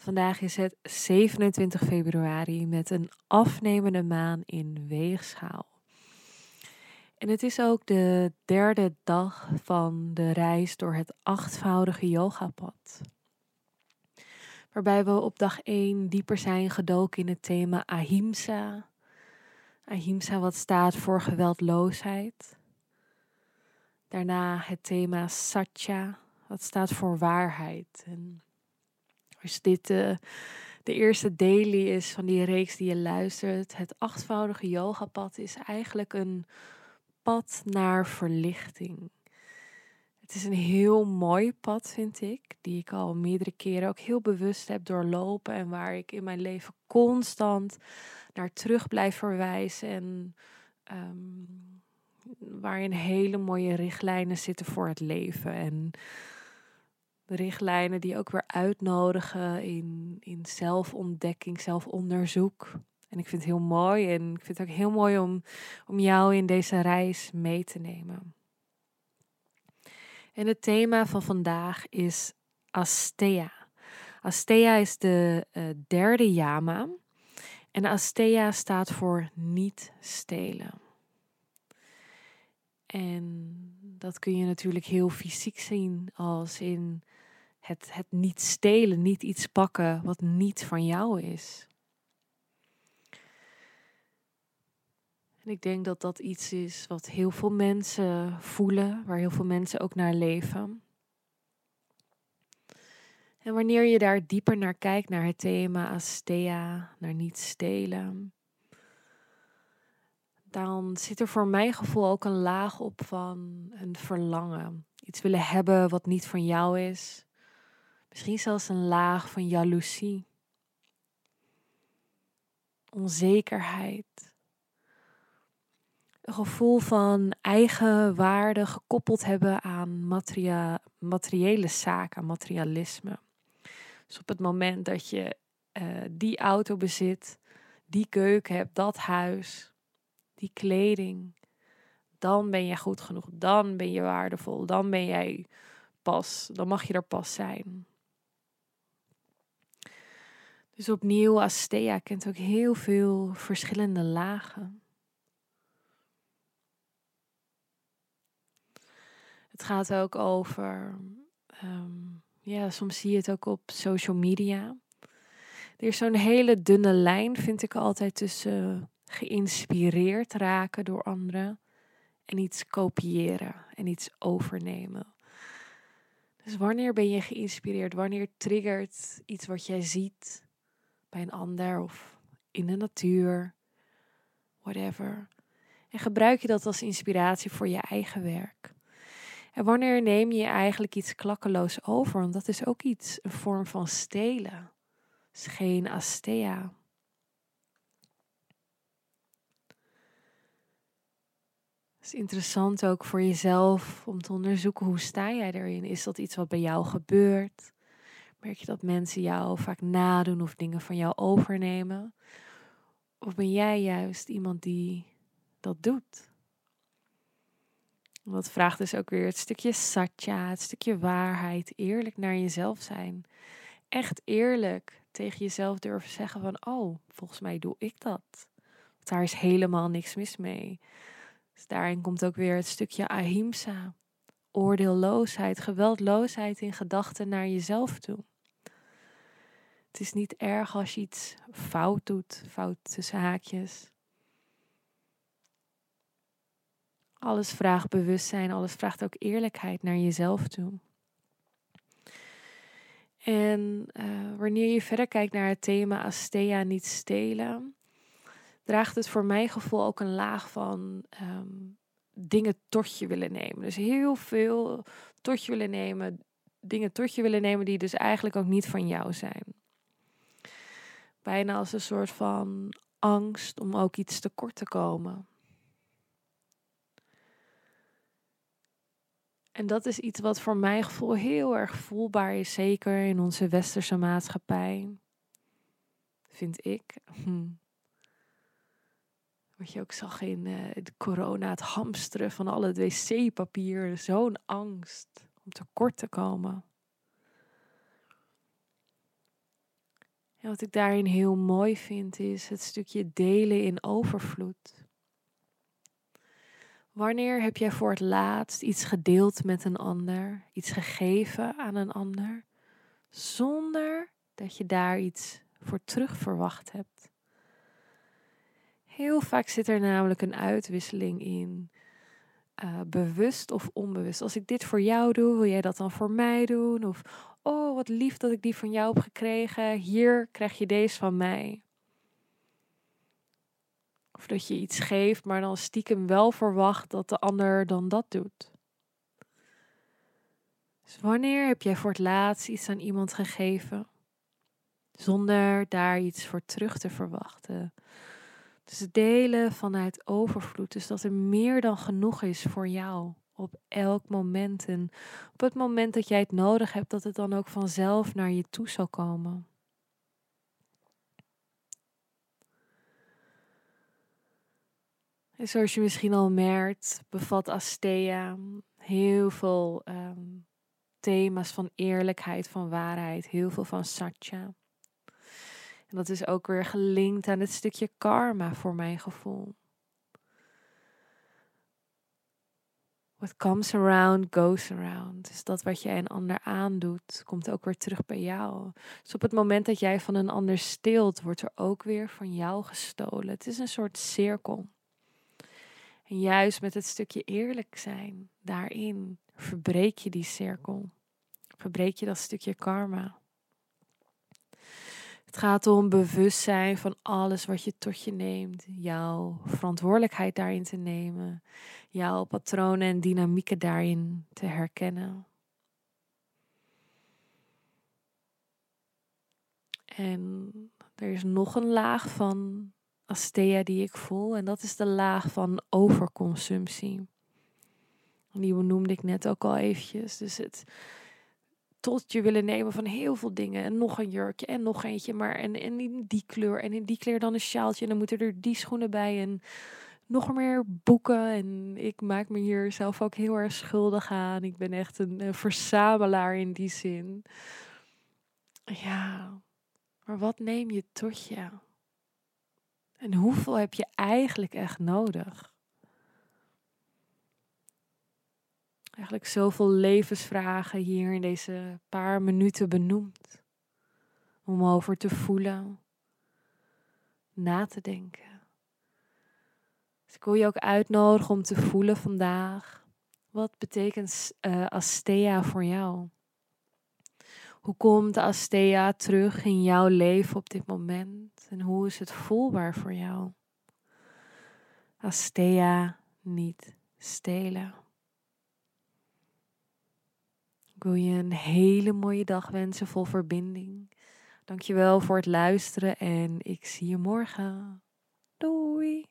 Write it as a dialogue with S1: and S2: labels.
S1: Vandaag is het 27 februari met een afnemende maan in weegschaal. En het is ook de derde dag van de reis door het achtvoudige yogapad. Waarbij we op dag 1 dieper zijn gedoken in het thema Ahimsa. Ahimsa wat staat voor geweldloosheid. Daarna het thema Satya, wat staat voor waarheid. En als dit uh, de eerste daily is van die reeks die je luistert, het achtvoudige yogapad is eigenlijk een pad naar verlichting. Het is een heel mooi pad, vind ik, die ik al meerdere keren ook heel bewust heb doorlopen en waar ik in mijn leven constant naar terug blijf verwijzen en um, waarin hele mooie richtlijnen zitten voor het leven. En richtlijnen die ook weer uitnodigen in, in zelfontdekking, zelfonderzoek. En ik vind het heel mooi en ik vind het ook heel mooi om, om jou in deze reis mee te nemen. En het thema van vandaag is Astea. Astea is de uh, derde yama. En Astea staat voor niet stelen. En dat kun je natuurlijk heel fysiek zien als in het, het niet stelen, niet iets pakken wat niet van jou is. En ik denk dat dat iets is wat heel veel mensen voelen, waar heel veel mensen ook naar leven. En wanneer je daar dieper naar kijkt, naar het thema Astea, naar niet stelen, dan zit er voor mijn gevoel ook een laag op van een verlangen. Iets willen hebben wat niet van jou is. Misschien zelfs een laag van jaloezie, onzekerheid, een gevoel van eigen waarde gekoppeld hebben aan materia materiële zaken, materialisme. Dus op het moment dat je uh, die auto bezit, die keuken hebt, dat huis, die kleding, dan ben je goed genoeg, dan ben je waardevol, dan ben jij pas, dan mag je er pas zijn. Dus opnieuw, Astea kent ook heel veel verschillende lagen. Het gaat ook over, um, ja, soms zie je het ook op social media. Er is zo'n hele dunne lijn, vind ik altijd, tussen geïnspireerd raken door anderen en iets kopiëren en iets overnemen. Dus wanneer ben je geïnspireerd? Wanneer triggert iets wat jij ziet bij een ander of in de natuur, whatever. En gebruik je dat als inspiratie voor je eigen werk. En wanneer neem je eigenlijk iets klakkeloos over? Want dat is ook iets, een vorm van stelen. Het is geen astea. Het is interessant ook voor jezelf om te onderzoeken hoe sta jij erin. Is dat iets wat bij jou gebeurt? Merk je dat mensen jou vaak nadoen of dingen van jou overnemen? Of ben jij juist iemand die dat doet? Dat vraagt dus ook weer het stukje satya, het stukje waarheid, eerlijk naar jezelf zijn. Echt eerlijk tegen jezelf durven zeggen van, oh, volgens mij doe ik dat. daar is helemaal niks mis mee. Dus daarin komt ook weer het stukje ahimsa oordeelloosheid, geweldloosheid in gedachten naar jezelf toe. Het is niet erg als je iets fout doet, fout tussen haakjes. Alles vraagt bewustzijn, alles vraagt ook eerlijkheid naar jezelf toe. En uh, wanneer je verder kijkt naar het thema Astea niet stelen, draagt het voor mijn gevoel ook een laag van um, dingen tot je willen nemen. Dus heel veel tot je willen nemen, dingen tot je willen nemen die dus eigenlijk ook niet van jou zijn. Bijna als een soort van angst om ook iets tekort te komen. En dat is iets wat voor mijn gevoel heel erg voelbaar is, zeker in onze westerse maatschappij. Vind ik. Hm. Wat je ook zag in de corona, het hamsteren van al het wc-papier. Zo'n angst om tekort te komen. En wat ik daarin heel mooi vind, is het stukje delen in overvloed. Wanneer heb jij voor het laatst iets gedeeld met een ander, iets gegeven aan een ander, zonder dat je daar iets voor terug verwacht hebt? Heel vaak zit er namelijk een uitwisseling in, uh, bewust of onbewust. Als ik dit voor jou doe, wil jij dat dan voor mij doen? Of, oh wat lief dat ik die van jou heb gekregen, hier krijg je deze van mij. Of dat je iets geeft, maar dan stiekem wel verwacht dat de ander dan dat doet. Dus wanneer heb jij voor het laatst iets aan iemand gegeven, zonder daar iets voor terug te verwachten? Dus delen vanuit overvloed, dus dat er meer dan genoeg is voor jou op elk moment. En op het moment dat jij het nodig hebt, dat het dan ook vanzelf naar je toe zal komen. En zoals je misschien al merkt, bevat Astea heel veel ehm, thema's van eerlijkheid, van waarheid, heel veel van satya. En dat is ook weer gelinkt aan het stukje karma voor mijn gevoel. What comes around, goes around. Dus dat wat jij een ander aandoet, komt ook weer terug bij jou. Dus op het moment dat jij van een ander steelt, wordt er ook weer van jou gestolen. Het is een soort cirkel. En juist met het stukje eerlijk zijn, daarin verbreek je die cirkel. Verbreek je dat stukje karma. Het gaat om bewustzijn van alles wat je tot je neemt. Jouw verantwoordelijkheid daarin te nemen. Jouw patronen en dynamieken daarin te herkennen. En er is nog een laag van Astea die ik voel. En dat is de laag van overconsumptie. Die noemde ik net ook al eventjes. Dus het tot je willen nemen van heel veel dingen. En nog een jurkje en nog eentje. Maar en, en in die kleur en in die kleur dan een sjaaltje. En dan moeten er die schoenen bij. En nog meer boeken. En ik maak me hier zelf ook heel erg schuldig aan. Ik ben echt een, een verzamelaar in die zin. Ja, maar wat neem je tot je? En hoeveel heb je eigenlijk echt nodig? Eigenlijk zoveel levensvragen hier in deze paar minuten benoemd. Om over te voelen, na te denken. Dus ik wil je ook uitnodigen om te voelen vandaag. Wat betekent uh, Astea voor jou? Hoe komt Astea terug in jouw leven op dit moment? En hoe is het voelbaar voor jou? Astea niet stelen. Ik wil je een hele mooie dag wensen vol verbinding. Dankjewel voor het luisteren en ik zie je morgen. Doei!